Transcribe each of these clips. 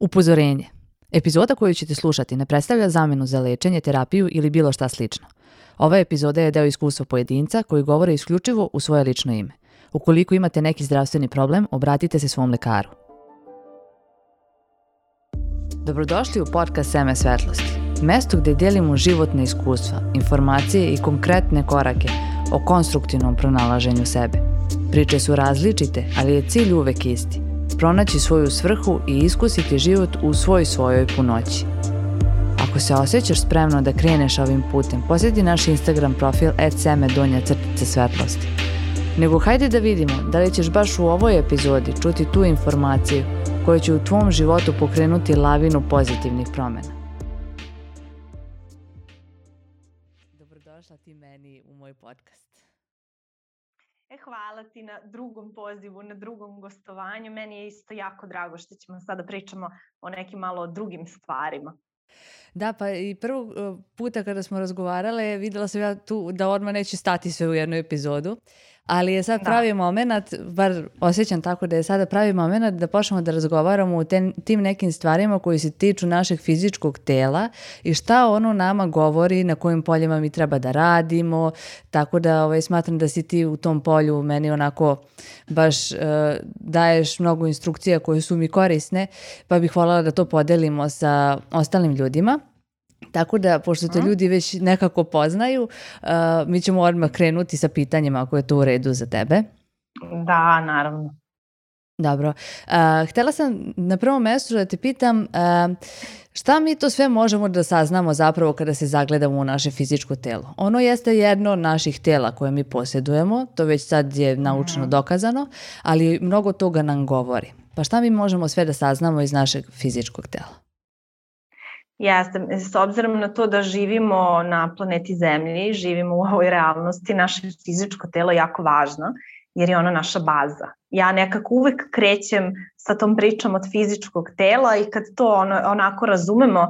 Upozorenje. Epizoda koju ćete slušati ne predstavlja zamenu za lečenje, terapiju ili bilo šta slično. Ova epizoda je deo iskustva pojedinca koji govore isključivo u svoje lično ime. Ukoliko imate neki zdravstveni problem, obratite se svom lekaru. Dobrodošli u podcast Seme svetlosti. Mesto gde delimo životne iskustva, informacije i konkretne korake o konstruktivnom pronalaženju sebe. Priče su različite, ali je cilj uvek isti – pronaći svoju svrhu i iskusiti život u svoj svojoj punoći. Ako se osjećaš spremno da kreneš ovim putem, posjeti naš Instagram profil seme donja crtice svetlosti. Nego hajde da vidimo da li ćeš baš u ovoj epizodi čuti tu informaciju koja će u tvom životu pokrenuti lavinu pozitivnih promena. Hvala ti na drugom pozivu, na drugom gostovanju. Meni je isto jako drago što ćemo sada pričamo o nekim malo drugim stvarima. Da, pa i prvog e, puta kada smo razgovarale, videla sam ja tu da odmah neće stati sve u jednu epizodu. Ali je sad da. pravi moment, bar osjećam tako da je sada pravi moment da počnemo da razgovaramo o ten, tim nekim stvarima koji se tiču našeg fizičkog tela i šta ono nama govori, na kojim poljima mi treba da radimo, tako da ovaj, smatram da si ti u tom polju meni onako baš uh, daješ mnogo instrukcija koje su mi korisne, pa bih voljela da to podelimo sa ostalim ljudima. Tako da, pošto te ljudi već nekako poznaju, uh, mi ćemo odmah krenuti sa pitanjima ako je to u redu za tebe. Da, naravno. Dobro. Uh, htela sam na prvom mestu da te pitam uh, šta mi to sve možemo da saznamo zapravo kada se zagledamo u naše fizičko telo. Ono jeste jedno od naših tela koje mi posjedujemo, to već sad je naučno mhm. dokazano, ali mnogo toga nam govori. Pa šta mi možemo sve da saznamo iz našeg fizičkog tela? Jeste, s obzirom na to da živimo na planeti Zemlji, živimo u ovoj realnosti, naše fizičko telo je jako važno, jer je ono naša baza. Ja nekako uvek krećem sa tom pričom od fizičkog tela i kad to ono, onako razumemo,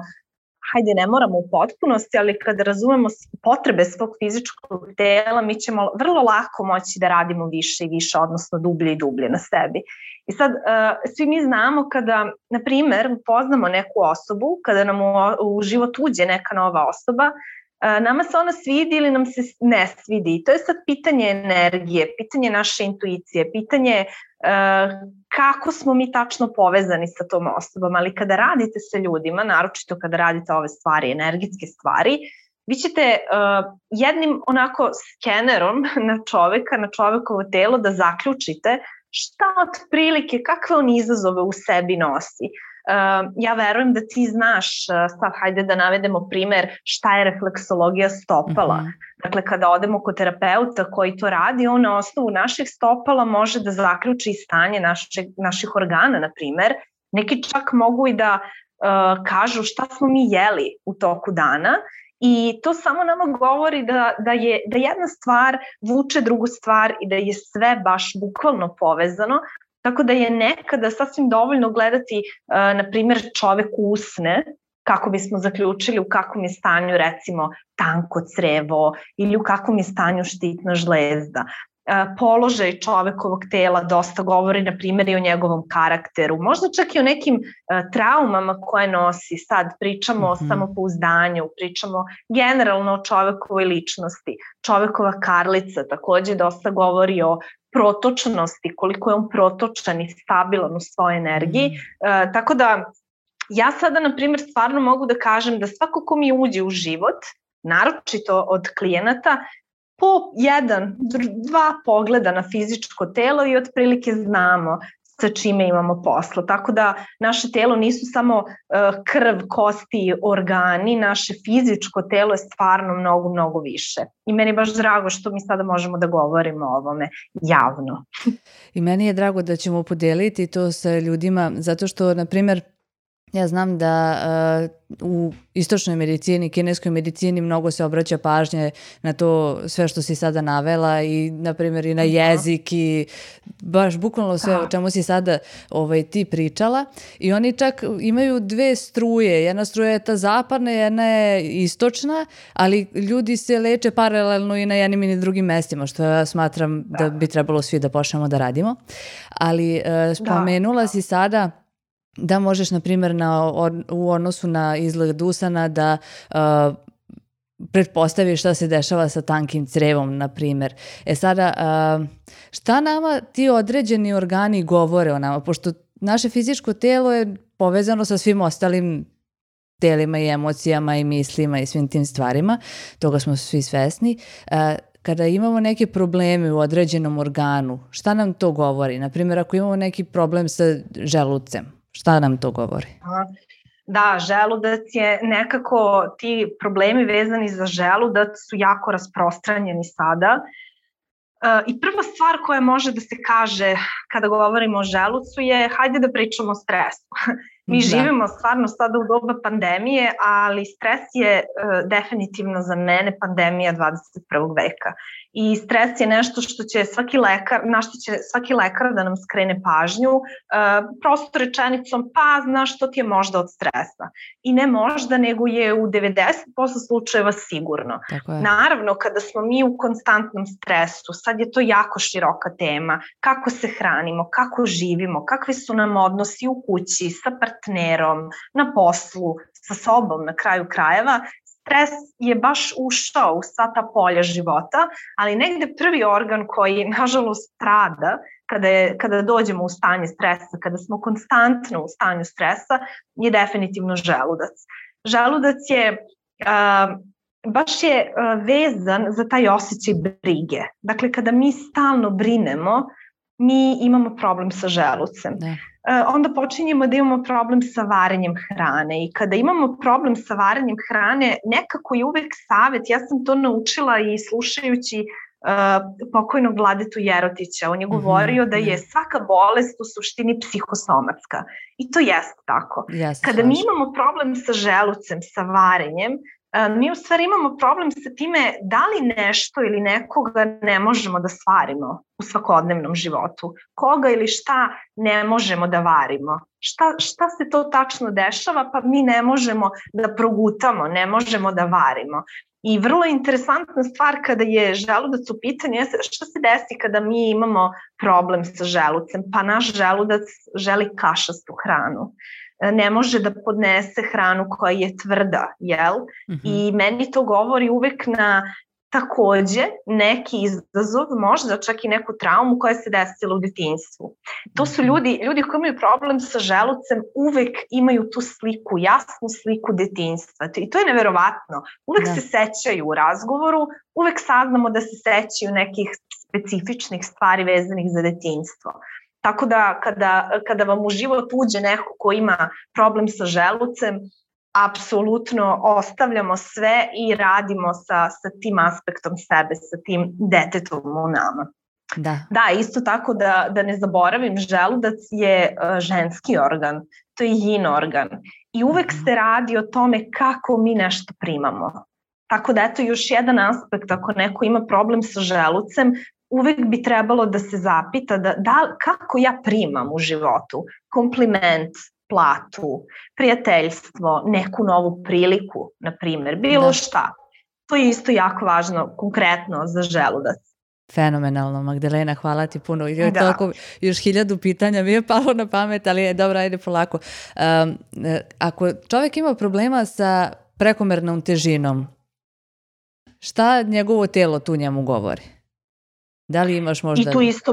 hajde ne moramo u potpunosti, ali kada razumemo potrebe svog fizičkog tela, mi ćemo vrlo lako moći da radimo više i više, odnosno dublje i dublje na sebi. I sad, uh, svi mi znamo kada, na primer, poznamo neku osobu, kada nam u, život uđe neka nova osoba, uh, nama se ona svidi ili nam se ne svidi. To je sad pitanje energije, pitanje naše intuicije, pitanje uh, kako smo mi tačno povezani sa tom osobom. Ali kada radite sa ljudima, naročito kada radite ove stvari, energetske stvari, vi ćete uh, jednim onako skenerom na čoveka, na čovekovo telo da zaključite šta otprilike, kakve on izazove u sebi nosi. Uh, ja verujem da ti znaš, uh, sad hajde da navedemo primer šta je refleksologija stopala. Mm -hmm. Dakle, kada odemo kod terapeuta koji to radi, on na osnovu naših stopala može da zaključi stanje našeg, naših organa, na primer. Neki čak mogu i da uh, kažu šta smo mi jeli u toku dana I to samo nama govori da, da, je, da jedna stvar vuče drugu stvar i da je sve baš bukvalno povezano, tako da je nekada sasvim dovoljno gledati, uh, na primjer, čovek usne, kako bismo zaključili u kakvom je stanju recimo tanko crevo ili u kakvom je stanju štitna žlezda. Položaj čovekovog tela dosta govori, na primjer, i o njegovom karakteru, možda čak i o nekim traumama koje nosi. Sad pričamo mm -hmm. o mhm. samopouzdanju, pričamo generalno o čovekovoj ličnosti. Čovekova karlica takođe dosta govori o protočnosti, koliko je on protočan i stabilan u svojoj energiji. Mm. E, tako da ja sada, na primjer, stvarno mogu da kažem da svako ko mi uđe u život, naročito od klijenata, po jedan, dva pogleda na fizičko telo i otprilike znamo sa čime imamo posla. Tako da naše telo nisu samo uh, krv, kosti, organi, naše fizičko telo je stvarno mnogo, mnogo više. I meni je baš drago što mi sada možemo da govorimo o ovome javno. I meni je drago da ćemo podeliti to sa ljudima, zato što, na primer, Ja znam da uh, u istočnoj medicini, kineskoj medicini mnogo se obraća pažnje na to sve što si sada navela i na primjer i na jezik i baš bukvalno sve o čemu si sada ovaj, ti pričala. I oni čak imaju dve struje, jedna struja je ta zapadna, jedna je istočna, ali ljudi se leče paralelno i na jednim i na drugim mestima, što ja smatram da, da. bi trebalo svi da počnemo da radimo. Ali uh, spomenula da. si sada da možeš, na primjer, na, u odnosu na izgled usana da uh, pretpostaviš šta se dešava sa tankim crevom, na primjer. E sada, uh, šta nama ti određeni organi govore o nama? Pošto naše fizičko telo je povezano sa svim ostalim telima i emocijama i mislima i svim tim stvarima, toga smo svi svesni. Uh, kada imamo neke probleme u određenom organu, šta nam to govori? Naprimjer, ako imamo neki problem sa želucem, šta nam to govori? Da, želudac je nekako, ti problemi vezani za želudac su jako rasprostranjeni sada. Uh, I prva stvar koja može da se kaže kada govorimo o želucu je hajde da pričamo o stresu. Mi da. živimo stvarno sada u doba pandemije, ali stres je uh, definitivno za mene pandemija 21. veka i stres je nešto što će svaki lekar, na što će svaki lekar da nam skrene pažnju, uh, prosto rečenicom, pa znaš što ti je možda od stresa. I ne možda, nego je u 90% slučajeva sigurno. Naravno, kada smo mi u konstantnom stresu, sad je to jako široka tema, kako se hranimo, kako živimo, kakvi su nam odnosi u kući, sa partnerom, na poslu, sa sobom na kraju krajeva, stres je baš ušao u sva ta polja života, ali negde prvi organ koji nažalost strada kada, je, kada dođemo u stanje stresa, kada smo konstantno u stanju stresa, je definitivno želudac. Želudac je uh, baš je vezan za taj osjećaj brige. Dakle, kada mi stalno brinemo, mi imamo problem sa želucem. Ne. E, onda počinjemo da imamo problem sa varenjem hrane i kada imamo problem sa varenjem hrane, nekako je uvek savet, ja sam to naučila i slušajući Uh, pokojnog Vladetu Jerotića. On je mhm, govorio mm -hmm. da je svaka bolest u suštini psihosomatska. I to jeste tako. Yes, Kada mi imamo problem sa želucem, sa varenjem, mi u stvari imamo problem sa time da li nešto ili nekoga ne možemo da stvarimo u svakodnevnom životu. Koga ili šta ne možemo da varimo. Šta, šta se to tačno dešava pa mi ne možemo da progutamo, ne možemo da varimo. I vrlo interesantna stvar kada je želudac u pitanju je šta se desi kada mi imamo problem sa želucem. Pa naš želudac želi kašastu hranu ne može da podnese hranu koja je tvrda, jel? Mm -hmm. I meni to govori uvek na takođe neki izazov, možda čak i neku traumu koja se desila u detinjstvu. To su mhm. ljudi, ljudi koji imaju problem sa želucem uvek imaju tu sliku, jasnu sliku detinjstva. I to je neverovatno. Uvek da. se sećaju u razgovoru, uvek saznamo da se sećaju nekih specifičnih stvari vezanih za detinjstvo. Tako da kada, kada vam u život uđe neko ko ima problem sa želucem, apsolutno ostavljamo sve i radimo sa, sa tim aspektom sebe, sa tim detetom u nama. Da. Da, isto tako da, da ne zaboravim, želudac je uh, ženski organ, to je yin organ i uvek mhm. se radi o tome kako mi nešto primamo. Tako da eto još jedan aspekt, ako neko ima problem sa želucem, uvek bi trebalo da se zapita da, da kako ja primam u životu kompliment, platu, prijateljstvo, neku novu priliku, na primer, bilo da. šta. To je isto jako važno, konkretno za želudac. Fenomenalno, Magdalena, hvala ti puno. Je da. toliko, još hiljadu pitanja mi je palo na pamet, ali je dobro, ajde polako. Um, ako čovjek ima problema sa prekomernom težinom, šta njegovo telo tu njemu govori? Da li imaš možda... I tu isto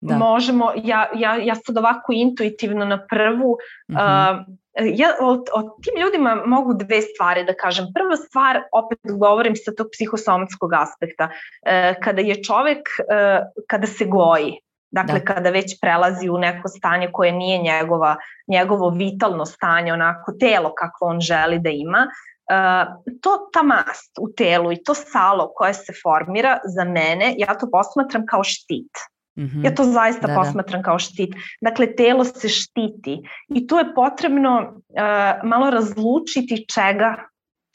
da. možemo, ja, ja, ja sad ovako intuitivno na prvu, uh -huh. uh, ja o, o tim ljudima mogu dve stvari da kažem. Prva stvar, opet govorim sa tog psihosomatskog aspekta, uh, kada je čovek, uh, kada se goji, Dakle, da. kada već prelazi u neko stanje koje nije njegova, njegovo vitalno stanje, onako telo kako on želi da ima, to ta mast u telu i to salo koje se formira za mene, ja to posmatram kao štit. Mm -hmm. Ja to zaista da, da. posmatram da. kao štit. Dakle, telo se štiti i tu je potrebno uh, malo razlučiti čega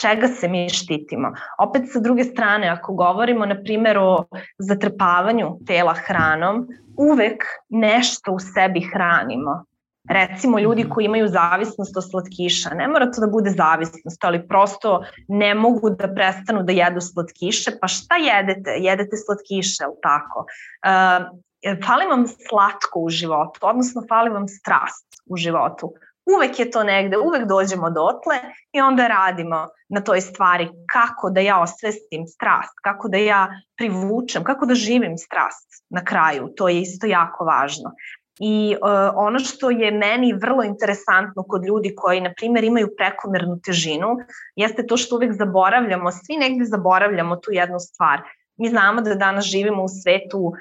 čega se mi štitimo. Opet sa druge strane, ako govorimo na primjer o zatrpavanju tela hranom, uvek nešto u sebi hranimo. Recimo ljudi mhm. koji imaju zavisnost od slatkiša, ne mora to da bude zavisnost, ali prosto ne mogu da prestanu da jedu slatkiše, pa šta jedete? Jedete slatkiše, ali tako? Uh, fali vam slatko u životu, odnosno fali vam strast. u životu. Uvek je to negde, uvek dođemo dotle i onda radimo na toj stvari kako da ja osvestim strast, kako da ja privučem, kako da živim strast na kraju. To je isto jako važno. I uh, ono što je meni vrlo interesantno kod ljudi koji, na primjer, imaju prekomernu težinu, jeste to što uvek zaboravljamo, svi negde zaboravljamo tu jednu stvar. Mi znamo da danas živimo u svetu uh,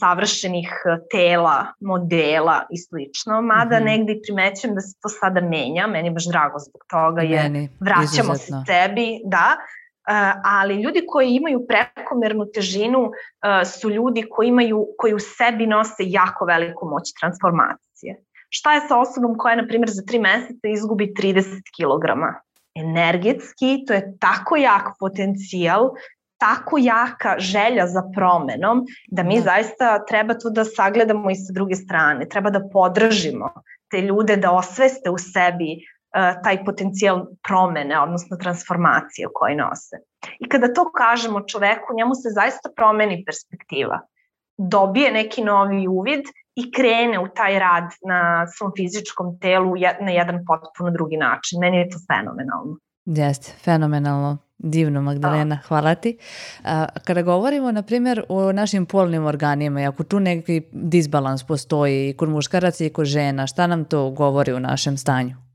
savršenih tela, modela i slično, mada mm -hmm. negde primećujem da se to sada menja, meni baš drago zbog toga, jer meni, vraćamo izuzetno. se sebi, da, ali ljudi koji imaju prekomernu težinu su ljudi koji imaju koji u sebi nose jako veliku moć transformacije. Šta je sa osobom koja, na primjer, za tri meseca izgubi 30 kg? Energetski, to je tako jak potencijal, tako jaka želja za promenom, da mi da. zaista treba tu da sagledamo i sa druge strane. Treba da podržimo te ljude da osveste u sebi taj potencijal promene, odnosno transformacije koje nose. I kada to kažemo čoveku, njemu se zaista promeni perspektiva. Dobije neki novi uvid i krene u taj rad na svom fizičkom telu na jedan potpuno drugi način. Meni je to fenomenalno. Jeste, fenomenalno. Divno, Magdalena, da. hvala ti. Kada govorimo, na primjer, o našim polnim organima, ako tu neki disbalans postoji i kod muškaraca i kod žena, šta nam to govori u našem stanju?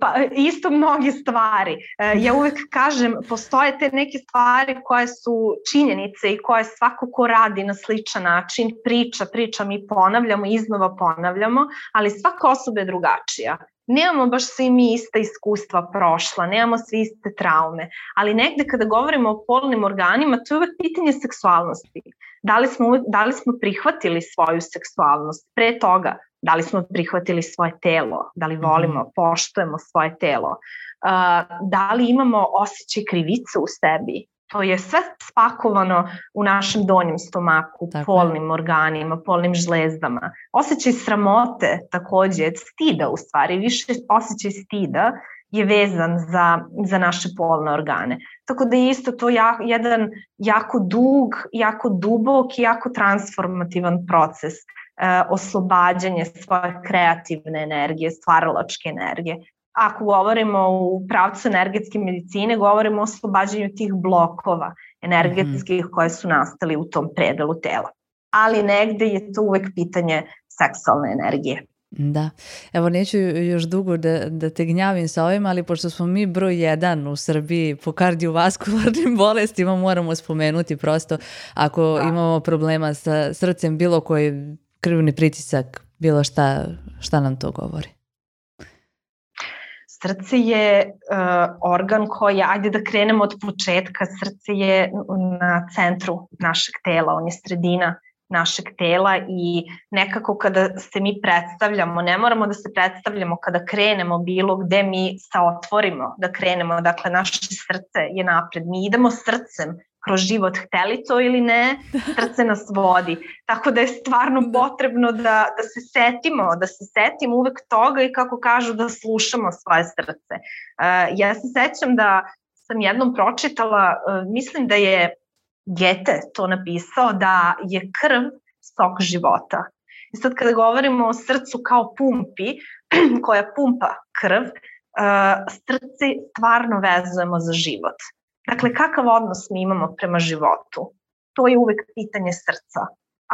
Pa isto mnoge stvari. E, ja uvek kažem, postoje te neke stvari koje su činjenice i koje svako ko radi na sličan način priča, priča, mi ponavljamo, iznova ponavljamo, ali svaka osoba je drugačija. Nemamo baš svi mi ista iskustva prošla, nemamo svi iste traume, ali negde kada govorimo o polnim organima, to je uvek pitanje seksualnosti. Da li smo, da li smo prihvatili svoju seksualnost pre toga? da li smo prihvatili svoje telo, da li volimo, mhm. poštujemo svoje telo, da li imamo osjećaj krivice u sebi, to je sve spakovano u našem donjem stomaku, Tako polnim je. organima, polnim žlezdama. Osjećaj sramote takođe, stida u stvari, više osjećaj stida je vezan za, za naše polne organe. Tako da je isto to ja, jedan jako dug, jako dubok i jako transformativan proces e, oslobađanje svoje kreativne energije, stvaralačke energije. Ako govorimo u pravcu energetske medicine, govorimo o oslobađanju tih blokova energetskih mm -hmm. koje su nastali u tom predelu tela. Ali negde je to uvek pitanje seksualne energije. Da, evo neću još dugo da, da te gnjavim sa ovim, ali pošto smo mi broj jedan u Srbiji po kardiovaskularnim bolestima, moramo spomenuti prosto ako da. imamo problema sa srcem, bilo koji krvni pritisak, bilo šta, šta nam to govori? Srce je uh, organ koji, ajde da krenemo od početka, srce je na centru našeg tela, on je sredina našeg tela i nekako kada se mi predstavljamo, ne moramo da se predstavljamo kada krenemo bilo gde mi se otvorimo da krenemo, dakle naše srce je napred, mi idemo srcem kroz život, hteli to ili ne, srce nas vodi. Tako da je stvarno da. potrebno da, da se setimo, da se setimo uvek toga i kako kažu da slušamo svoje srce. Uh, ja se sećam da sam jednom pročitala, uh, mislim da je Gete to napisao, da je krv stok života. I sad kada govorimo o srcu kao pumpi, koja pumpa krv, uh, srce stvarno vezujemo za život. Dakle, kakav odnos mi imamo prema životu? To je uvek pitanje srca.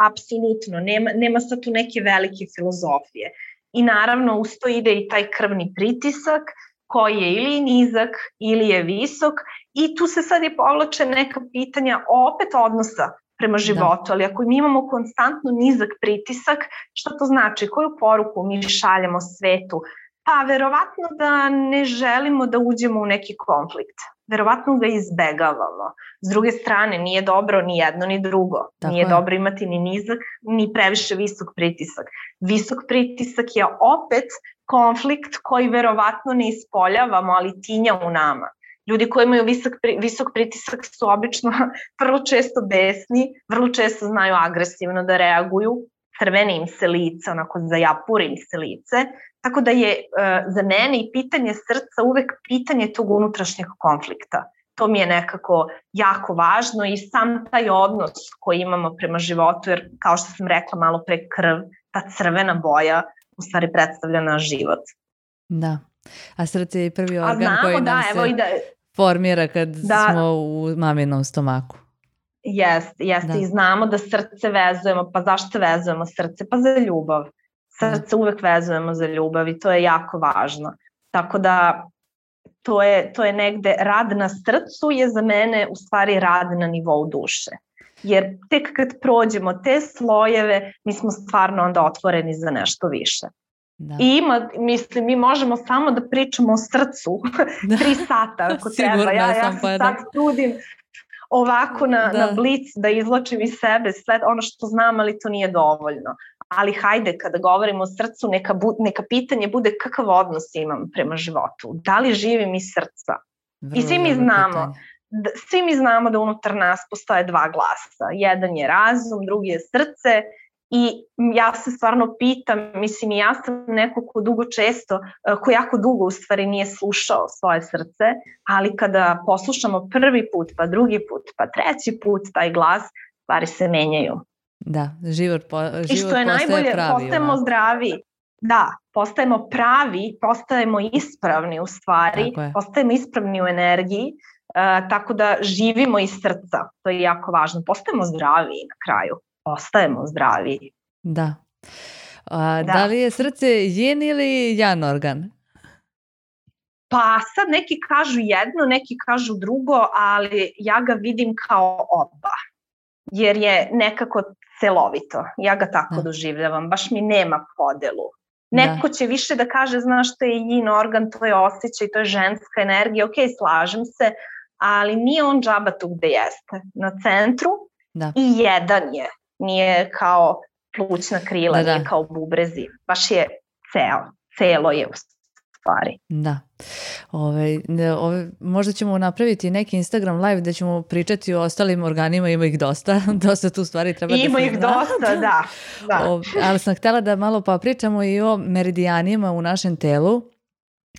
Apsolutno, nema, nema sad tu neke velike filozofije. I naravno, uz to ide i taj krvni pritisak, koji je ili nizak ili je visok i tu se sad i povlače neka pitanja opet odnosa prema da. životu, da. ali ako mi imamo konstantno nizak pritisak, šta to znači? Koju poruku mi šaljemo svetu? Pa verovatno da ne želimo da uđemo u neki konflikt verovatno ga izbegavamo. S druge strane, nije dobro ni jedno ni drugo. Tako nije je. dobro imati ni nizak, ni previše visok pritisak. Visok pritisak je opet konflikt koji verovatno ne ispoljavamo, ali tinja u nama. Ljudi koji imaju visok, visok pritisak su obično vrlo često besni, vrlo često znaju agresivno da reaguju, crvene im se lice, onako zajapure im se lice, Tako da je uh, za mene i pitanje srca uvek pitanje tog unutrašnjeg konflikta. To mi je nekako jako važno i sam taj odnos koji imamo prema životu, jer kao što sam rekla malo pre krv ta crvena boja u stvari predstavlja naš život. Da. A srce je prvi organ znamo, koji da, nam evo se i da, formira kad Da. smo u maminom stomaku. Jeste, jeste Da. i znamo da srce vezujemo, pa zašto vezujemo srce? Pa za ljubav. Srce uvek vezujemo za ljubav i to je jako važno. Tako da to je, to je negde rad na srcu je za mene u stvari rad na nivou duše. Jer tek kad prođemo te slojeve, mi smo stvarno onda otvoreni za nešto više. Da. I ima, mislim, mi možemo samo da pričamo o srcu Da. tri sata ako treba. Ja, ja sam, pa da. sad trudim ovako na, Da. na blic da izlačim iz sebe sve ono što znam, ali to nije dovoljno. Ali hajde, kada govorimo o srcu, neka, bu, neka pitanje bude kakav odnos imam prema životu. Da li živim iz srca? Vrlo svi mi znamo. pitanje. Da, svi mi znamo da unutar nas postoje dva glasa. Jedan je razum, drugi je srce i ja se stvarno pitam, mislim i ja sam neko ko dugo često, eh, ko jako dugo u stvari nije slušao svoje srce, ali kada poslušamo prvi put, pa drugi put, pa treći put taj glas, stvari se menjaju. Da, život, po, život I što je najbolje, pravi. postajemo onako. zdravi. Da, postajemo pravi, postajemo ispravni u stvari, postajemo ispravni u energiji, uh, tako da živimo iz srca, to je jako važno. Postajemo zdravi na kraju, postajemo zdravi. Da. A, da. Da. li je srce jen ili jan organ? Pa sad neki kažu jedno, neki kažu drugo, ali ja ga vidim kao oba, jer je nekako celovito. Ja ga tako Da. doživljavam, baš mi nema podelu. Neko će više da kaže, znaš, to je yin organ, to je osjećaj, to je ženska energija, ok, slažem se, ali nije on džaba tu gde jeste. Na centru Da. i jedan je. Nije kao plućna krila, Da, da. nije kao bubrezi. Baš je ceo, celo je u stvari. Da. Ove, ove, možda ćemo napraviti neki Instagram live gde ćemo pričati o ostalim organima, ima ih dosta, dosta tu stvari treba da Ima ih dosta, da. da. O, ali sam htjela da malo popričamo i o meridijanima u našem telu.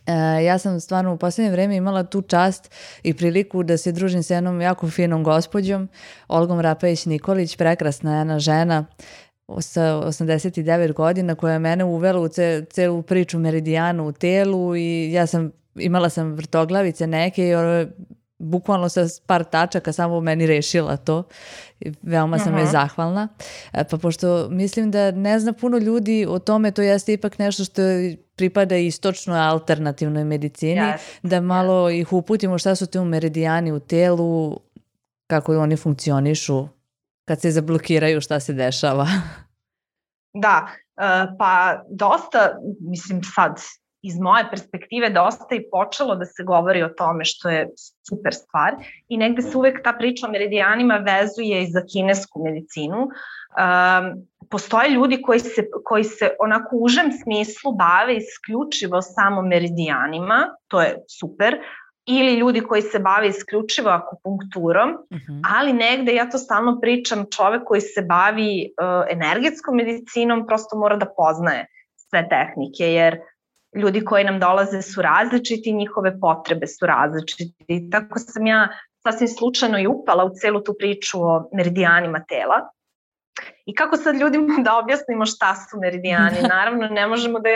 E, ja sam stvarno u posljednje vrijeme imala tu čast i priliku da se družim sa jednom jako finom gospođom, Olgom Rapajić-Nikolić, prekrasna jedna žena sa 89 godina koja je mene uvela u ce, celu priču meridijanu u telu i ja sam imala sam vrtoglavice neke i ono, bukvalno sa par tačaka samo meni rešila to. Veoma sam joj Mhm. zahvalna. E, Pa pošto mislim da ne zna puno ljudi o tome, to jeste ipak nešto što pripada istočnoj alternativnoj medicini, Yes. da malo ih uputimo šta su te meridijani u telu, kako oni funkcionišu, kad se zablokiraju šta se dešava. Da, e, pa dosta, mislim sad, iz moje perspektive dosta i počelo da se govori o tome što je super stvar i negde se uvek ta priča o meridijanima vezuje i za kinesku medicinu. Um, postoje ljudi koji se, koji se onako u užem smislu bave isključivo samo meridijanima, to je super, ili ljudi koji se bave isključivo akupunkturom, Mhm. ali negde ja to stalno pričam, čovek koji se bavi uh, energetskom medicinom prosto mora da poznaje sve tehnike, jer ljudi koji nam dolaze su različiti, njihove potrebe su različite. I tako sam ja sasvim slučajno i upala u celu tu priču o meridijanima tela. I kako sad ljudima da objasnimo šta su meridijani? Naravno, ne možemo da,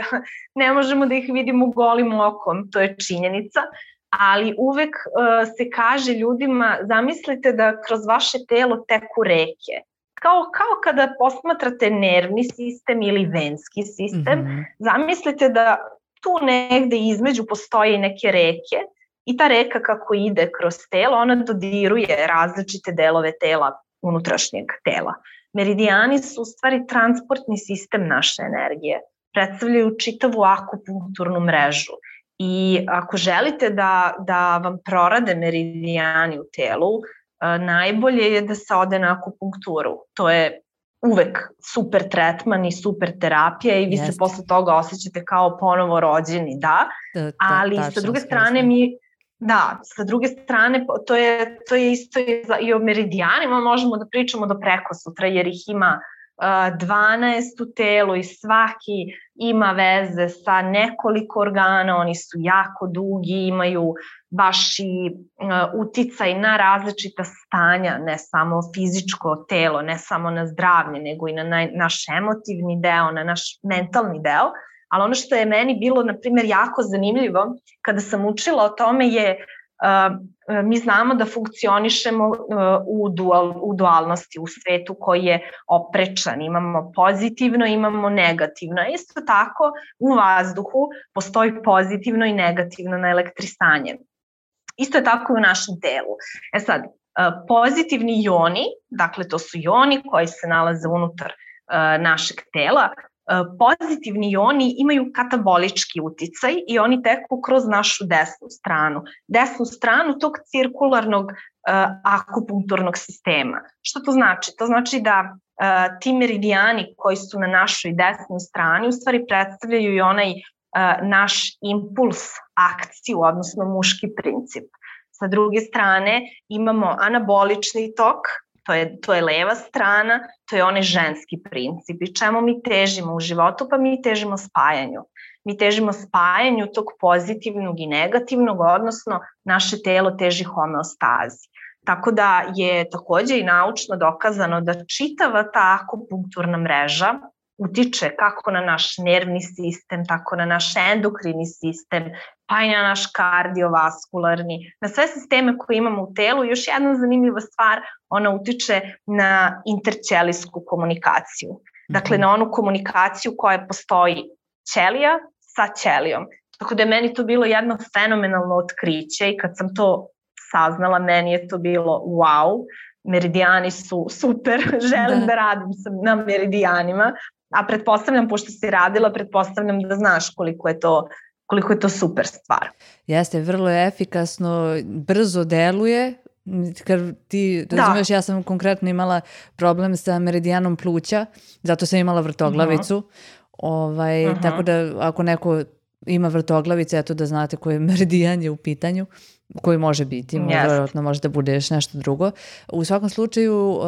ne možemo da ih vidimo golim okom, to je činjenica, ali uvek uh, se kaže ljudima, zamislite da kroz vaše telo teku reke. Kao, kao kada posmatrate nervni sistem ili venski sistem, Mhm. zamislite da tu negde između postoje neke reke i ta reka kako ide kroz telo, ona dodiruje različite delove tela, unutrašnjeg tela. Meridijani su u stvari transportni sistem naše energije, predstavljaju čitavu akupunkturnu mrežu. I ako želite da, da vam prorade meridijani u telu, najbolje je da se ode na akupunkturu. To je uvek super tretman i super terapija i vi Jeste. se posle toga osjećate kao ponovo rođeni, da, Da, ta- ali sa druge strane mi Da, sa druge strane to je, to je isto i, za, i o meridijanima možemo da pričamo do preko sutra jer ih ima uh, 12 u telu i svaki ima veze sa nekoliko organa, oni su jako dugi, imaju baš i uh, uticaj na različita stanja, ne samo fizičko telo, ne samo na zdravlje, nego i na naš emotivni deo, na naš mentalni deo. Ali ono što je meni bilo, na primjer, jako zanimljivo kada sam učila o tome je mi znamo da funkcionišemo u, dual, u dualnosti, u svetu koji je oprečan. Imamo pozitivno, imamo negativno. Isto tako u vazduhu postoji pozitivno i negativno na elektrisanje. Isto je tako i u našem telu. E sad, pozitivni joni, dakle to su joni koji se nalaze unutar našeg tela, E, pozitivni ioni imaju katabolički uticaj i oni teku kroz našu desnu stranu. Desnu stranu tog cirkularnog akupunkturnog sistema. Šta to znači? To znači da ti meridijani koji su na našoj desnoj strani u stvari predstavljaju i onaj naš impuls akciju, odnosno muški princip. Sa druge strane imamo anabolični tok, to je, to je leva strana, to je onaj ženski princip i čemu mi težimo u životu, pa mi težimo spajanju. Mi težimo spajanju tog pozitivnog i negativnog, odnosno naše telo teži homeostazi. Tako da je takođe i naučno dokazano da čitava ta akupunkturna mreža utiče kako na naš nervni sistem, tako na naš endokrini sistem, pa i na naš kardiovaskularni, na sve sisteme koje imamo u telu. Još jedna zanimljiva stvar, ona utiče na interćelijsku komunikaciju. Dakle, na onu komunikaciju koja postoji ćelija sa ćelijom. Tako da je meni to bilo jedno fenomenalno otkriće i kad sam to saznala, meni je to bilo wow, meridijani su super, želim da, da radim sam na meridijanima, a pretpostavljam, pošto si radila, pretpostavljam da znaš koliko je to koliko je to super stvar. Jeste, vrlo je efikasno, brzo deluje, kad ti da. razumeš, da. ja sam konkretno imala problem sa meridijanom pluća, zato sam imala vrtoglavicu. Uh -huh. Ovaj, uh -huh. Tako da ako neko ima vrtoglavice, eto da znate koji meridijan je u pitanju, koji može biti, yes. vjerojatno može da bude još nešto drugo. U svakom slučaju, uh,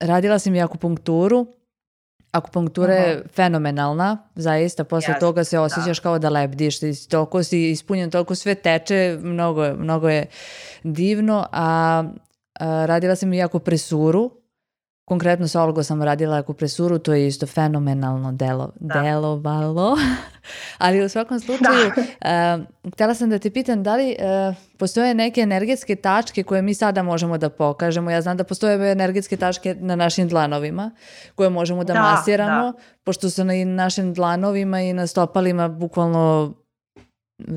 radila sam i akupunkturu, Akupunktura je fenomenalna, zaista, posle Jasne, toga se da. osjećaš da. kao da lebdiš, toliko si ispunjen, toliko sve teče, mnogo, mnogo je divno, a, a radila sam i akupresuru, Konkretno sa Olgo sam radila akupresuru, to je isto fenomenalno delo, da. delovalo. Ali u svakom slučaju, da. uh, htela sam da te pitam da li uh, postoje neke energetske tačke koje mi sada možemo da pokažemo. Ja znam da postoje energetske tačke na našim dlanovima koje možemo da, da masiramo, da. pošto su na našim dlanovima i na stopalima bukvalno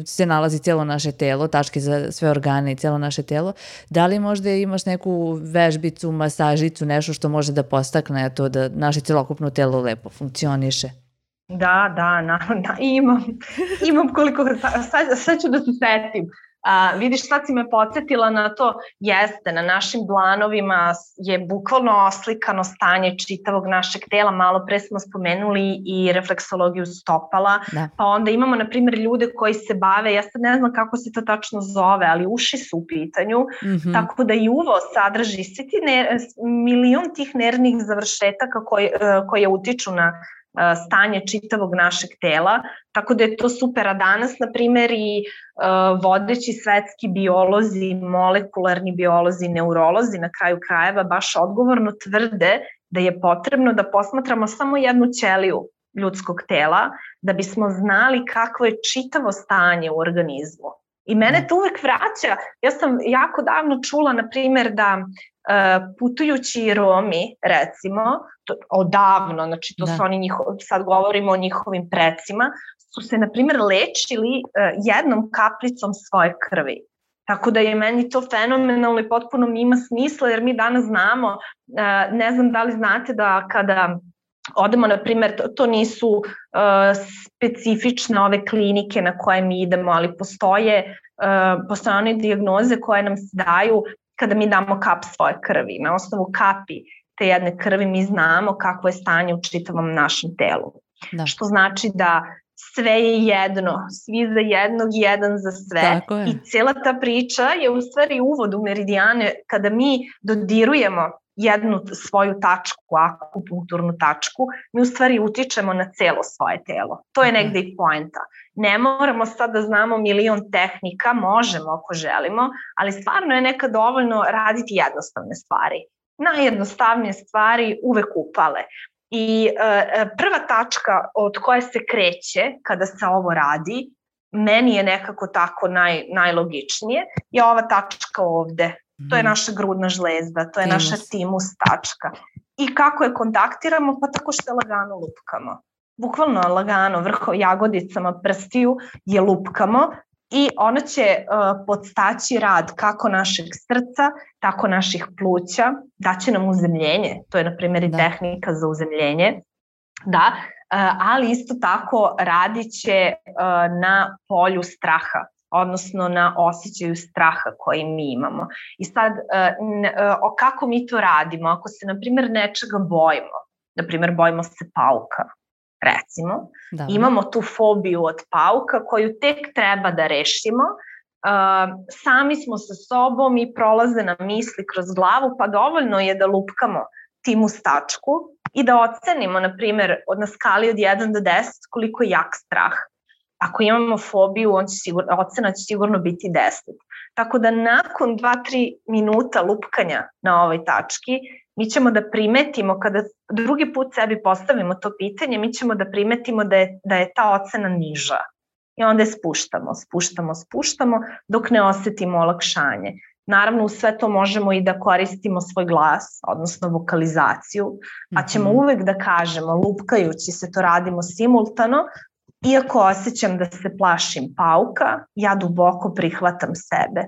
se nalazi cijelo naše telo, tačke za sve organe i cijelo naše telo. Da li možda imaš neku vežbicu, masažicu, nešto što može da postakne to da naše celokupno telo lepo funkcioniše? Da, da, na, da imam. Imam koliko, sad, sad ću da se setim. A, vidiš, sad si me podsjetila na to, jeste, na našim dlanovima je bukvalno oslikano stanje čitavog našeg tela, malo pre smo spomenuli i refleksologiju stopala, da. pa onda imamo, na primjer, ljude koji se bave, ja sad ne znam kako se to tačno zove, ali uši su u pitanju, mm -hmm. tako da i uvo sadrži svi ti ne, milion tih nervnih završetaka koji, koje utiču na stanje čitavog našeg tela, tako da je to super. A danas, na primer, i vodeći svetski biolozi, molekularni biolozi, neurolozi na kraju krajeva baš odgovorno tvrde da je potrebno da posmatramo samo jednu ćeliju ljudskog tela da bismo znali kakvo je čitavo stanje u organizmu. I mene to uvek vraća. Ja sam jako davno čula, na primer, da putujući Romi, recimo, to, odavno, znači to da. su oni njihovi, sad govorimo o njihovim precima, su se, na primjer, lečili uh, jednom kaplicom svoje krvi. Tako da je meni to fenomenalno i potpuno mi ima smisla, jer mi danas znamo, uh, ne znam da li znate da kada odemo, na primjer, to, to nisu uh, specifične ove klinike na koje mi idemo, ali postoje, uh, postoje one diagnoze koje nam se daju kada mi damo kap svoje krvi. Na osnovu kapi te jedne krvi mi znamo kakvo je stanje u čitavom našem telu. Da. Što znači da sve je jedno, svi za jednog, jedan za sve. I cela ta priča je u stvari uvod u meridijane kada mi dodirujemo jednu svoju tačku, akupunkturnu tačku, mi u stvari utičemo na celo svoje telo. To je negde i poenta. Ne moramo sad da znamo milion tehnika, možemo ako želimo, ali stvarno je nekad dovoljno raditi jednostavne stvari. Najjednostavnije stvari uvek upale. I e, prva tačka od koje se kreće kada se ovo radi, meni je nekako tako naj, najlogičnije, je ova tačka ovde. To je mhm. naša grudna žlezda, to je naša timus tačka. I kako je kontaktiramo? Pa tako što je lagano lupkamo. Bukvalno lagano, vrho jagodicama prstiju je lupkamo i ona će uh, podstaći rad kako našeg srca, tako naših pluća, daće nam uzemljenje, to je na primjer i da. tehnika za uzemljenje, da, uh, ali isto tako radit će uh, na polju straha, odnosno na osjećaju straha koji mi imamo. I sad, o kako mi to radimo? Ako se, na primjer, nečega bojimo, na primjer, bojimo se pauka, recimo, da. imamo tu fobiju od pauka koju tek treba da rešimo, uh, sami smo sa sobom i prolaze na misli kroz glavu, pa dovoljno je da lupkamo tim u stačku i da ocenimo, na primjer, od na skali od 1 do 10 koliko je jak strah. Ako imamo fobiju, on će sigurno, ocena će sigurno biti 10. Tako da nakon 2-3 minuta lupkanja na ovoj tački, mi ćemo da primetimo, kada drugi put sebi postavimo to pitanje, mi ćemo da primetimo da je, da je ta ocena niža. I onda je spuštamo, spuštamo, spuštamo, dok ne osetimo olakšanje. Naravno, u sve to možemo i da koristimo svoj glas, odnosno vokalizaciju, pa ćemo mhm. uvek da kažemo, lupkajući se to radimo simultano, iako osjećam da se plašim pauka, ja duboko prihvatam sebe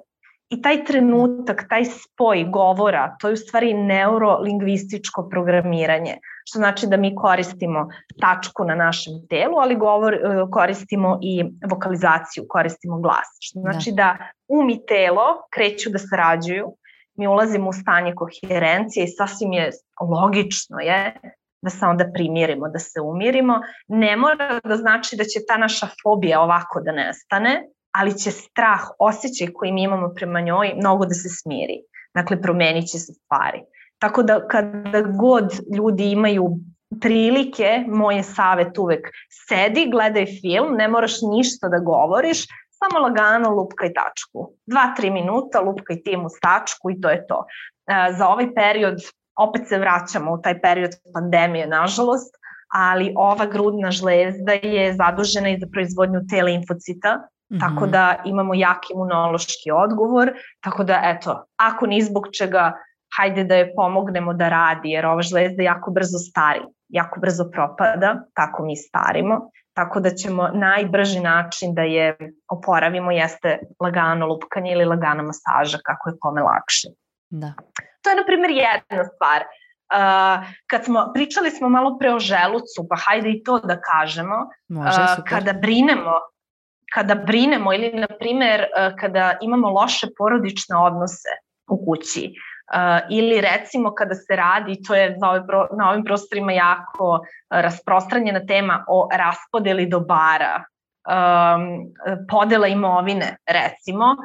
I taj trenutak, taj spoj govora, to je u stvari neurolingvističko programiranje, što znači da mi koristimo tačku na našem telu, ali govor, e, koristimo i vokalizaciju, koristimo glas. Što da. znači da, da um i telo kreću da sarađuju, mi ulazimo u stanje koherencije i sasvim je logično je da se onda primirimo, da se umirimo. Ne mora da znači da će ta naša fobija ovako da nestane, ali će strah, osjećaj koji mi imamo prema njoj mnogo da se smiri. Dakle, promenit će se stvari. Tako da kada god ljudi imaju prilike, moj je savet uvek, sedi, gledaj film, ne moraš ništa da govoriš, samo lagano lupkaj tačku. Dva, tri minuta lupkaj tim uz tačku i to je to. E, za ovaj period, opet se vraćamo u taj period pandemije, nažalost, ali ova grudna žlezda je zadužena i za proizvodnju te limfocita, -hmm. Tako da imamo jak imunološki odgovor, tako da eto, ako ni zbog čega, hajde da je pomognemo da radi, jer ova žlezda jako brzo stari, jako brzo propada, tako mi starimo, tako da ćemo najbrži način da je oporavimo jeste lagano lupkanje ili lagana masaža, kako je kome lakše. Da. To je, na primjer, jedna stvar. Uh, kad smo, pričali smo malo pre o želucu, pa hajde i to da kažemo. Može, uh, kada brinemo kada brinemo ili, na primer, e, kada imamo loše porodične odnose u kući, Uh, ili recimo kada se radi, to je na, ovim, na ovim prostorima jako uh, rasprostranjena tema o raspodeli dobara, um, podela imovine recimo,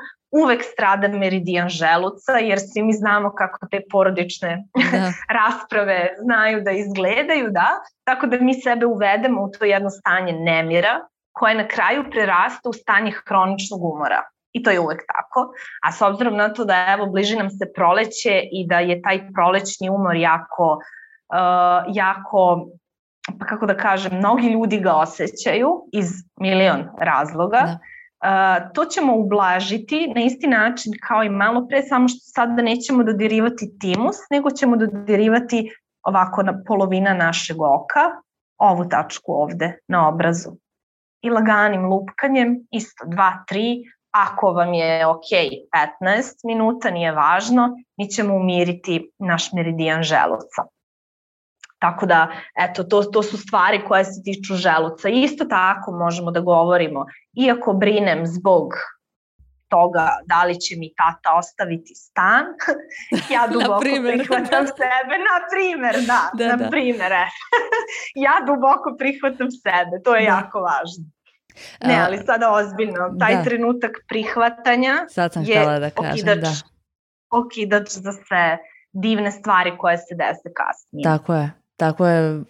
uvek strada meridijan želuca, jer svi mi znamo kako te porodične da. rasprave znaju da izgledaju, da? Tako da mi sebe uvedemo u to jedno stanje nemira, koje na kraju prerasta u stanje hroničnog umora. I to je uvek tako. A s obzirom na to da evo bliži nam se proleće i da je taj prolećni umor jako, uh, jako pa kako da kažem, mnogi ljudi ga osjećaju iz milion razloga. Da. To ćemo ublažiti na isti način kao i malo pre, samo što sada nećemo dodirivati timus, nego ćemo dodirivati ovako na polovina našeg oka, ovu tačku ovde na obrazu i laganim lupkanjem, isto 2-3, ako vam je ok 15 minuta, nije važno, mi ćemo umiriti naš meridijan želuca. Tako da, eto, to, to su stvari koje se tiču želuca. Isto tako možemo da govorimo, iako brinem zbog toga da li će mi tata ostaviti stan, ja duboko primer. prihvatam sebe, na primer, da, da na da. primer, e. ja duboko prihvatam sebe, to je da. jako važno. Ne, ali sada ozbiljno, taj da. trenutak prihvatanja Sad sam je da kažem, okidač, da. okidač za sve divne stvari koje se dese kasnije. Tako je, 大概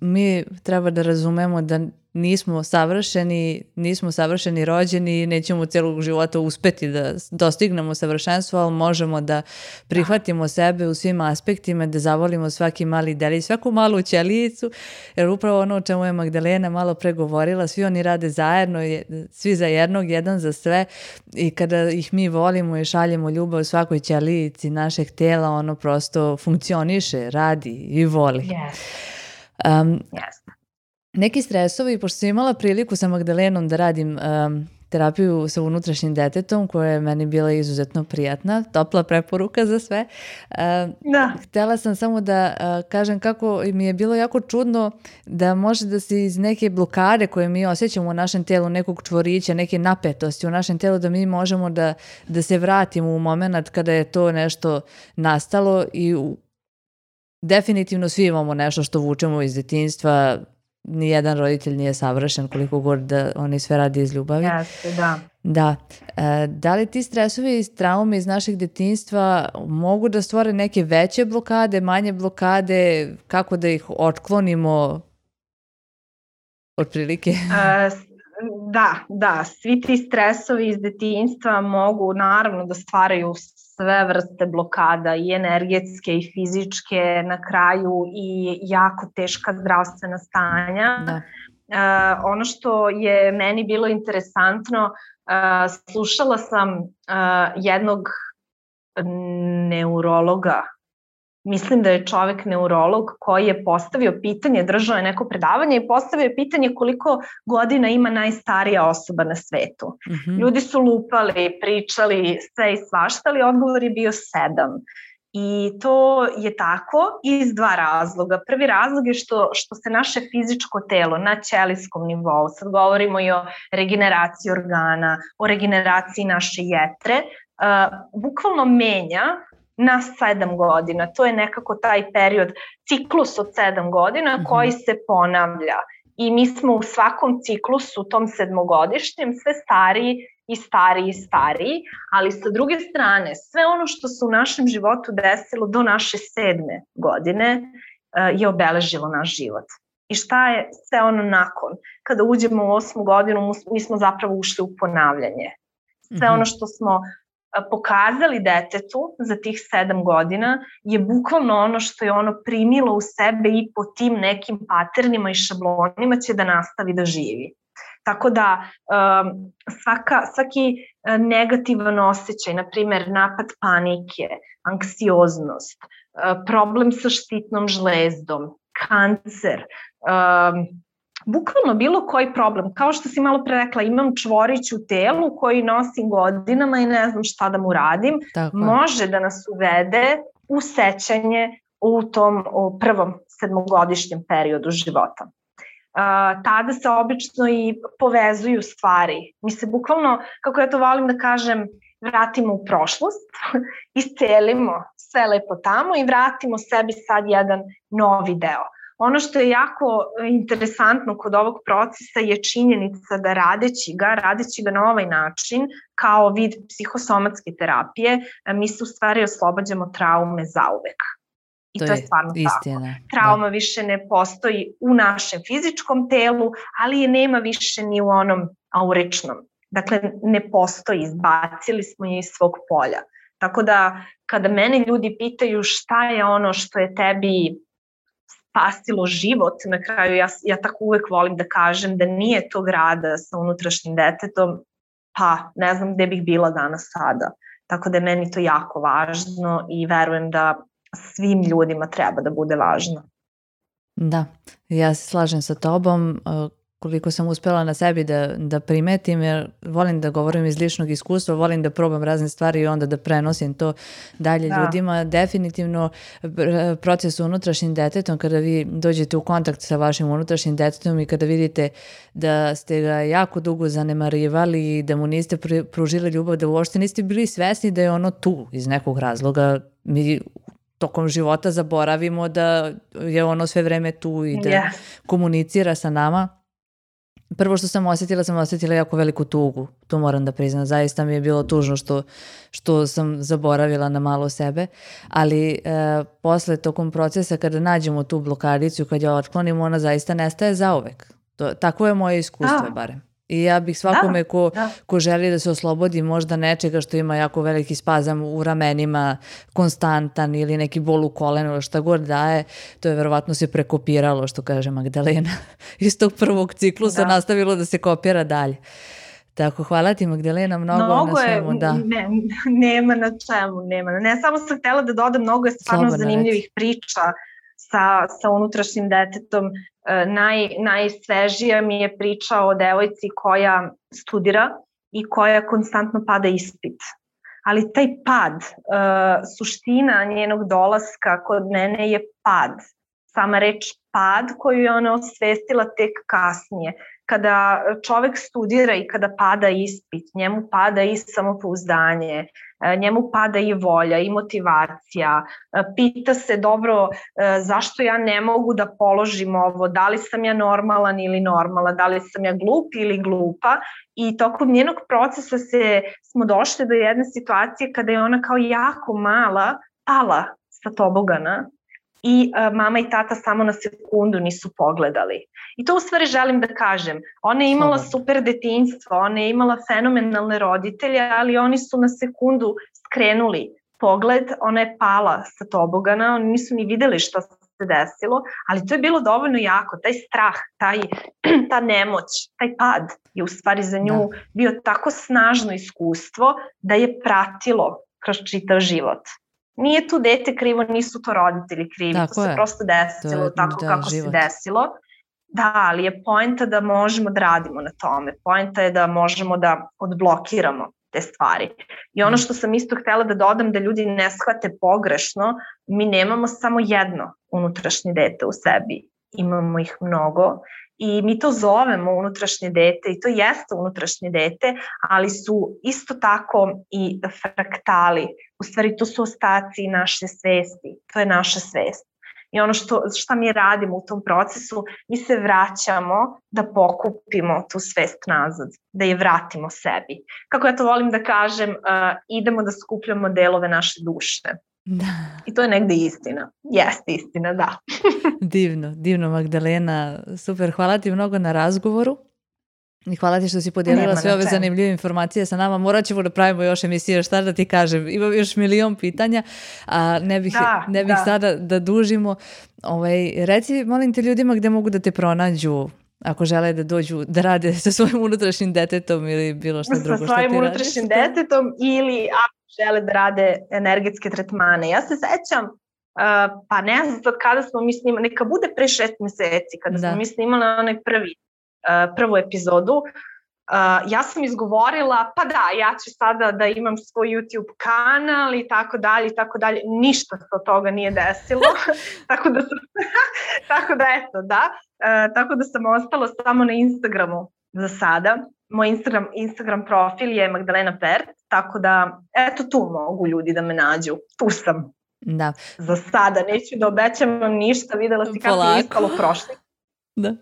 Mi treba da razumemo da nismo savršeni, nismo savršeni rođeni, nećemo celog života uspeti da dostignemo savršenstvo, ali možemo da prihvatimo sebe u svim aspektima, da zavolimo svaki mali deli, svaku malu ćelijicu, jer upravo ono o čemu je Magdalena malo pregovorila, svi oni rade zajedno, svi za jednog, jedan za sve i kada ih mi volimo i šaljemo ljubav svakoj ćelijici našeg tela, ono prosto funkcioniše, radi i voli. Yes. Um, yes neki stresovi, pošto sam imala priliku sa Magdalenom da radim um, terapiju sa unutrašnjim detetom koja je meni bila izuzetno prijatna, topla preporuka za sve. Da. Htela sam samo da uh, kažem kako mi je bilo jako čudno da može da se iz neke blokade koje mi osjećamo u našem telu, nekog čvorića, neke napetosti u našem telu, da mi možemo da, da se vratimo u moment kada je to nešto nastalo i u, definitivno svi imamo nešto što vučemo iz detinstva, nijedan roditelj nije savršen koliko god da oni sve radi iz ljubavi. Jeste, da. Da. E, da li ti stresovi i traume iz našeg detinstva mogu da stvore neke veće blokade, manje blokade, kako da ih otklonimo otprilike? E, da, da, svi ti stresovi iz detinjstva mogu naravno da stvaraju sve vrste blokada i energetske i fizičke na kraju i jako teška zdravstvena stanja. Da. Uh, ono što je meni bilo interesantno, uh, slušala sam uh, jednog neurologa mislim da je čovek neurolog koji je postavio pitanje, držao je neko predavanje i postavio je pitanje koliko godina ima najstarija osoba na svetu. Mm -hmm. Ljudi su lupali, pričali sve i svašta, ali odgovor je bio sedam. I to je tako iz dva razloga. Prvi razlog je što, što se naše fizičko telo na ćelijskom nivou, sad govorimo i o regeneraciji organa, o regeneraciji naše jetre, uh, bukvalno menja na sedam godina. To je nekako taj period, ciklus od sedam godina mhm. koji se ponavlja. I mi smo u svakom ciklusu, tom sedmogodišnjem, sve stariji i stariji i stariji, ali sa druge strane, sve ono što se u našem životu desilo do naše sedme godine eh, je obeležilo naš život. I šta je sve ono nakon? Kada uđemo u osmu godinu, mi smo zapravo ušli u ponavljanje. Sve mhm. ono što smo pokazali detetu za tih sedam godina je bukvalno ono što je ono primilo u sebe i po tim nekim paternima i šablonima će da nastavi da živi. Tako da um, svaka, svaki uh, negativan osjećaj, na primer napad panike, anksioznost, uh, problem sa štitnom žlezdom, kancer, um, bukvalno bilo koji problem, kao što si malo pre rekla, imam čvorić u telu koji nosim godinama i ne znam šta da mu radim, Tako. može da nas uvede u sećanje u tom u prvom sedmogodišnjem periodu života. Uh, tada se obično i povezuju stvari. Mi se bukvalno, kako ja to volim da kažem, vratimo u prošlost, iscelimo sve lepo tamo i vratimo sebi sad jedan novi deo. Ono što je jako e, interesantno kod ovog procesa je činjenica da radeći ga, radeći ga na ovaj način, kao vid psihosomatske terapije, e, mi se u stvari oslobađamo traume zauvek. I to, to je, je stvarno istina. tako. Da. Trauma da. više ne postoji u našem fizičkom telu, ali je nema više ni u onom auričnom. Dakle, ne postoji, izbacili smo je iz svog polja. Tako da, kada mene ljudi pitaju šta je ono što je tebi spasilo život. Na kraju ja, ja tako uvek volim da kažem da nije to grada sa unutrašnjim detetom, pa ne znam gde bih bila danas sada. Tako da je meni to jako važno i verujem da svim ljudima treba da bude važno. Da, ja se slažem sa tobom koliko sam uspela na sebi da, da primetim, jer volim da govorim iz ličnog iskustva, volim da probam razne stvari i onda da prenosim to dalje da. ljudima. Definitivno proces unutrašnjim detetom, kada vi dođete u kontakt sa vašim unutrašnjim detetom i kada vidite da ste ga jako dugo zanemarivali i da mu niste pružili ljubav, da uopšte niste bili svesni da je ono tu iz nekog razloga. Mi tokom života zaboravimo da je ono sve vreme tu i da yeah. komunicira sa nama prvo što sam osjetila, sam osjetila jako veliku tugu. To moram da priznam. Zaista mi je bilo tužno što, što sam zaboravila na malo sebe. Ali e, posle tokom procesa kada nađemo tu blokadicu, kad je otklonimo, ona zaista nestaje zauvek. To, tako je moje iskustvo, A. barem. I ja bih svakome da, ko, da. ko želi da se oslobodi možda nečega što ima jako veliki spazam u ramenima, konstantan ili neki bol u kolenu, šta god daje, to je verovatno se prekopiralo, što kaže Magdalena. Iz tog prvog ciklusa da. nastavilo da se kopira dalje. Tako, hvala ti Magdalena mnogo, mnogo na svemu. Je, da. ne, nema na čemu, nema. Ne, samo sam htela da dodam, mnogo je stvarno Slobodno zanimljivih reći. priča sa, sa unutrašnjim detetom. E, naj, najsvežija mi je priča o devojci koja studira i koja konstantno pada ispit. Ali taj pad, e, suština njenog dolaska kod mene je pad. Sama reč pad koju je ona osvestila tek kasnije kada čovek studira i kada pada ispit, njemu pada i samopouzdanje, e, njemu pada i volja i motivacija, e, pita se dobro e, zašto ja ne mogu da položim ovo, da li sam ja normalan ili normala, da li sam ja glup ili glupa i tokom njenog procesa se, smo došli do jedne situacije kada je ona kao jako mala pala sa tobogana i mama i tata samo na sekundu nisu pogledali. I to u stvari želim da kažem. Ona je imala super detinjstvo, ona je imala fenomenalne roditelje, ali oni su na sekundu skrenuli pogled, ona je pala sa tobogana, oni nisu ni videli šta se desilo, ali to je bilo dovoljno jako, taj strah, taj, ta nemoć, taj pad je u stvari za nju da. bio tako snažno iskustvo da je pratilo kroz čitav život. Nije tu dete krivo, nisu to roditelji krivi, tako to se je. prosto desilo je, tako da, kako život. se desilo. Da, ali je poenta da možemo da radimo na tome. Poenta je da možemo da odblokiramo te stvari. I ono mm. što sam isto htela da dodam da ljudi ne shvate pogrešno, mi nemamo samo jedno unutrašnje dete u sebi. Imamo ih mnogo i mi to zovemo unutrašnje dete i to jeste unutrašnje dete, ali su isto tako i fraktali. U stvari to su ostaci naše svesti, to je naša svest. I ono što, šta mi radimo u tom procesu, mi se vraćamo da pokupimo tu svest nazad, da je vratimo sebi. Kako ja to volim da kažem, uh, idemo da skupljamo delove naše duše. Da. I to je negde istina. Jeste istina, da. divno, divno Magdalena. Super, hvala ti mnogo na razgovoru. I hvala ti što si podijelila sve ove zanimljive informacije sa nama. Morat ćemo da pravimo još emisije, šta da ti kažem. Imam još milion pitanja, a ne bih, da, ne bih da. sada da dužimo. Ovaj, reci, molim te ljudima gde mogu da te pronađu ako žele da dođu da rade sa svojim unutrašnjim detetom ili bilo što drugo što ti Sa svojim unutrašnjim detetom ili ako žele da rade energetske tretmane. Ja se sećam, uh, pa ne znam sad kada smo mi snimali, neka bude pre šest meseci, kada da. smo mi snimali onaj prvi, uh, prvu epizodu, Uh, ja sam izgovorila, pa da, ja ću sada da imam svoj YouTube kanal i tako dalje i tako dalje. Ništa se od toga nije desilo. tako da sam, tako da eto, da. Uh, tako da sam ostala samo na Instagramu za sada. Moj Instagram, Instagram profil je Magdalena Pert, tako da eto tu mogu ljudi da me nađu. Tu sam. Da. Za sada neću da obećam vam ništa, videla si kako je ispalo prošli. Da.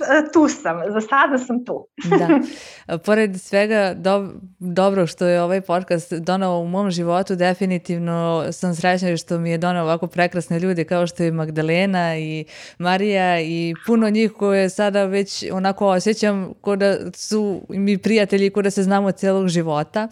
E, tu sam, za sada sam tu. da. Pored svega do, dobro što je ovaj podcast donao u mom životu, definitivno sam srećna što mi je donao ovako prekrasne ljude kao što je Magdalena i Marija i puno njih koje sada već onako osjećam ko da su mi prijatelji, ko da se znamo celog života.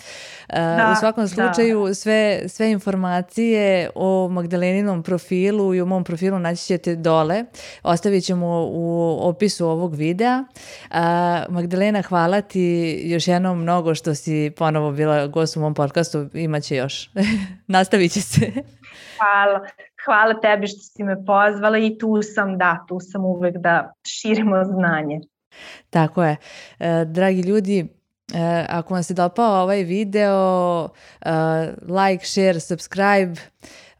E, da, u svakom da. slučaju da. sve, sve informacije o Magdaleninom profilu i o mom profilu naći ćete dole. Ostavit ćemo u opisu ovog videa. A, Magdalena, hvala ti još jednom mnogo što si ponovo bila gost u mom podcastu. Imaće još. Nastavit će se. Hvala. Hvala tebi što si me pozvala i tu sam, da, tu sam uvek da širimo znanje. Tako je. E, dragi ljudi, e, ako vam se dopao ovaj video, e, like, share, subscribe,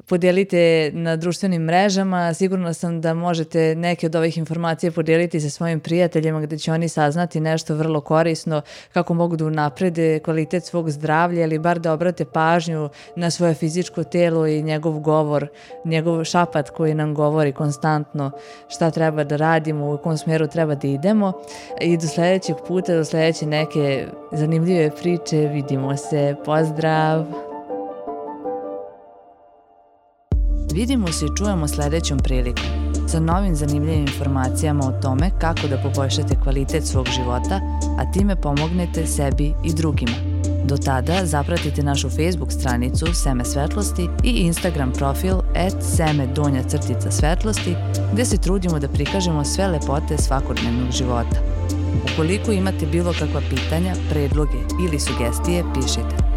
podijelite na društvenim mrežama. Sigurno sam da možete neke od ovih informacija podijeliti sa svojim prijateljima gde će oni saznati nešto vrlo korisno kako mogu da unaprede kvalitet svog zdravlja ili bar da obrate pažnju na svoje fizičko telo i njegov govor, njegov šapat koji nam govori konstantno šta treba da radimo, u kom smjeru treba da idemo. I do sledećeg puta, do sledeće neke zanimljive priče, vidimo se. Pozdrav! Vidimo se i čujemo sledećom prilikom sa novim zanimljivim informacijama o tome kako da poboljšate kvalitet svog života, a time pomognete sebi i drugima. Do tada zapratite našu Facebook stranicu Seme svetlosti i Instagram profil at seme donja crtica svetlosti gde se trudimo da prikažemo sve lepote svakodnevnog života. Ukoliko imate bilo kakva pitanja, predloge ili sugestije, pišite.